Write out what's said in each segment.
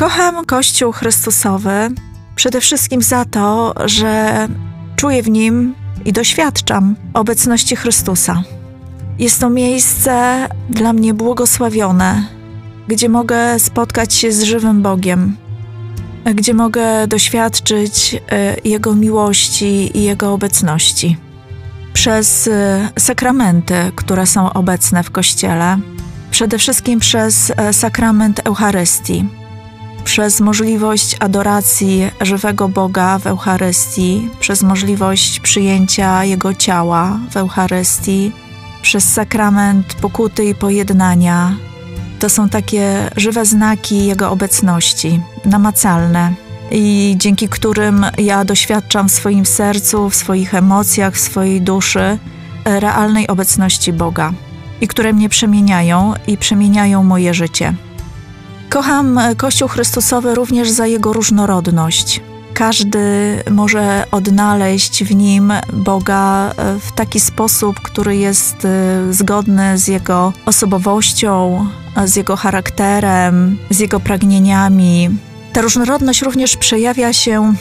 Kocham Kościół Chrystusowy przede wszystkim za to, że czuję w nim i doświadczam obecności Chrystusa. Jest to miejsce dla mnie błogosławione, gdzie mogę spotkać się z żywym Bogiem, gdzie mogę doświadczyć e, Jego miłości i Jego obecności. Przez e, sakramenty, które są obecne w Kościele, przede wszystkim przez e, sakrament Eucharystii, przez możliwość adoracji żywego Boga w Eucharystii, przez możliwość przyjęcia Jego ciała w Eucharystii, przez sakrament pokuty i pojednania. To są takie żywe znaki Jego obecności, namacalne, i dzięki którym ja doświadczam w swoim sercu, w swoich emocjach, w swojej duszy realnej obecności Boga i które mnie przemieniają i przemieniają moje życie. Kocham Kościół Chrystusowy również za jego różnorodność. Każdy może odnaleźć w nim Boga w taki sposób, który jest y, zgodny z jego osobowością, z jego charakterem, z jego pragnieniami. Ta różnorodność również przejawia się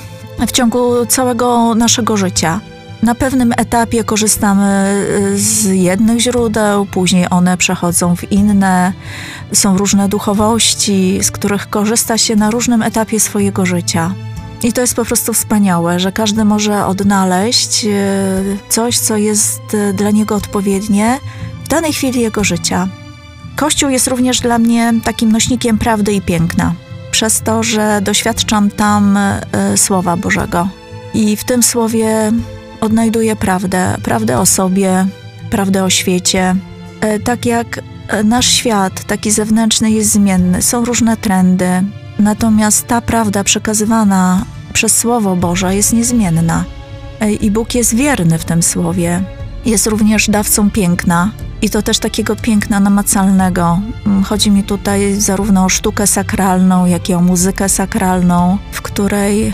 w ciągu całego naszego życia. Na pewnym etapie korzystamy y, z jednych źródeł, później one przechodzą w inne. Są różne duchowości, z których korzysta się na różnym etapie swojego życia. I to jest po prostu wspaniałe, że każdy może odnaleźć y, coś, co jest y, dla niego odpowiednie w danej chwili jego życia. Kościół jest również dla mnie takim nośnikiem prawdy i piękna, przez to, że doświadczam tam Słowa Bożego. I w tym słowie odnajduję prawdę, prawdę o sobie, prawdę o świecie. E, tak jak e, nasz świat, taki zewnętrzny, jest zmienny, są różne trendy, natomiast ta prawda przekazywana przez Słowo Boże jest niezmienna. E, I Bóg jest wierny w tym słowie. Jest również dawcą piękna, i to też takiego piękna namacalnego. Mm, chodzi mi tutaj zarówno o sztukę sakralną, jak i o muzykę sakralną, w której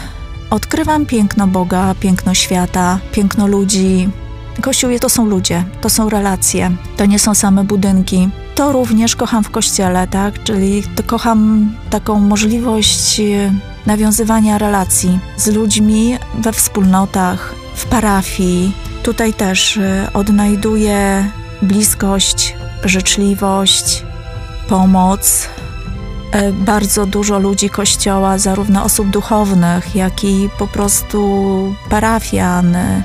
Odkrywam piękno Boga, piękno świata, piękno ludzi. Kościół to są ludzie, to są relacje, to nie są same budynki. To również kocham w kościele, tak? Czyli kocham taką możliwość e, nawiązywania relacji z ludźmi we wspólnotach, w parafii. Tutaj też e, odnajduję bliskość, życzliwość, pomoc, bardzo dużo ludzi kościoła, zarówno osób duchownych, jak i po prostu parafian, e,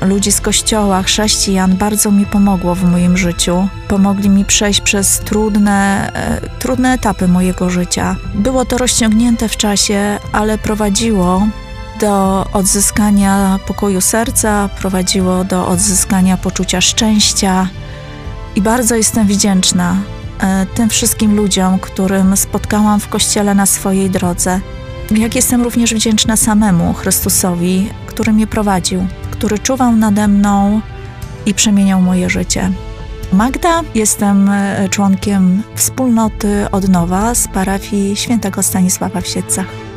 ludzi z kościoła, chrześcijan, bardzo mi pomogło w moim życiu. Pomogli mi przejść przez trudne, e, trudne etapy mojego życia. Było to rozciągnięte w czasie, ale prowadziło do odzyskania pokoju serca, prowadziło do odzyskania poczucia szczęścia i bardzo jestem wdzięczna E, tym wszystkim ludziom, którym spotkałam w kościele na swojej drodze. Jak jestem również wdzięczna samemu Chrystusowi, który mnie prowadził, który czuwał nade mną i przemieniał moje życie. Magda, jestem e, członkiem wspólnoty Odnowa z parafii świętego Stanisława w Siedcach.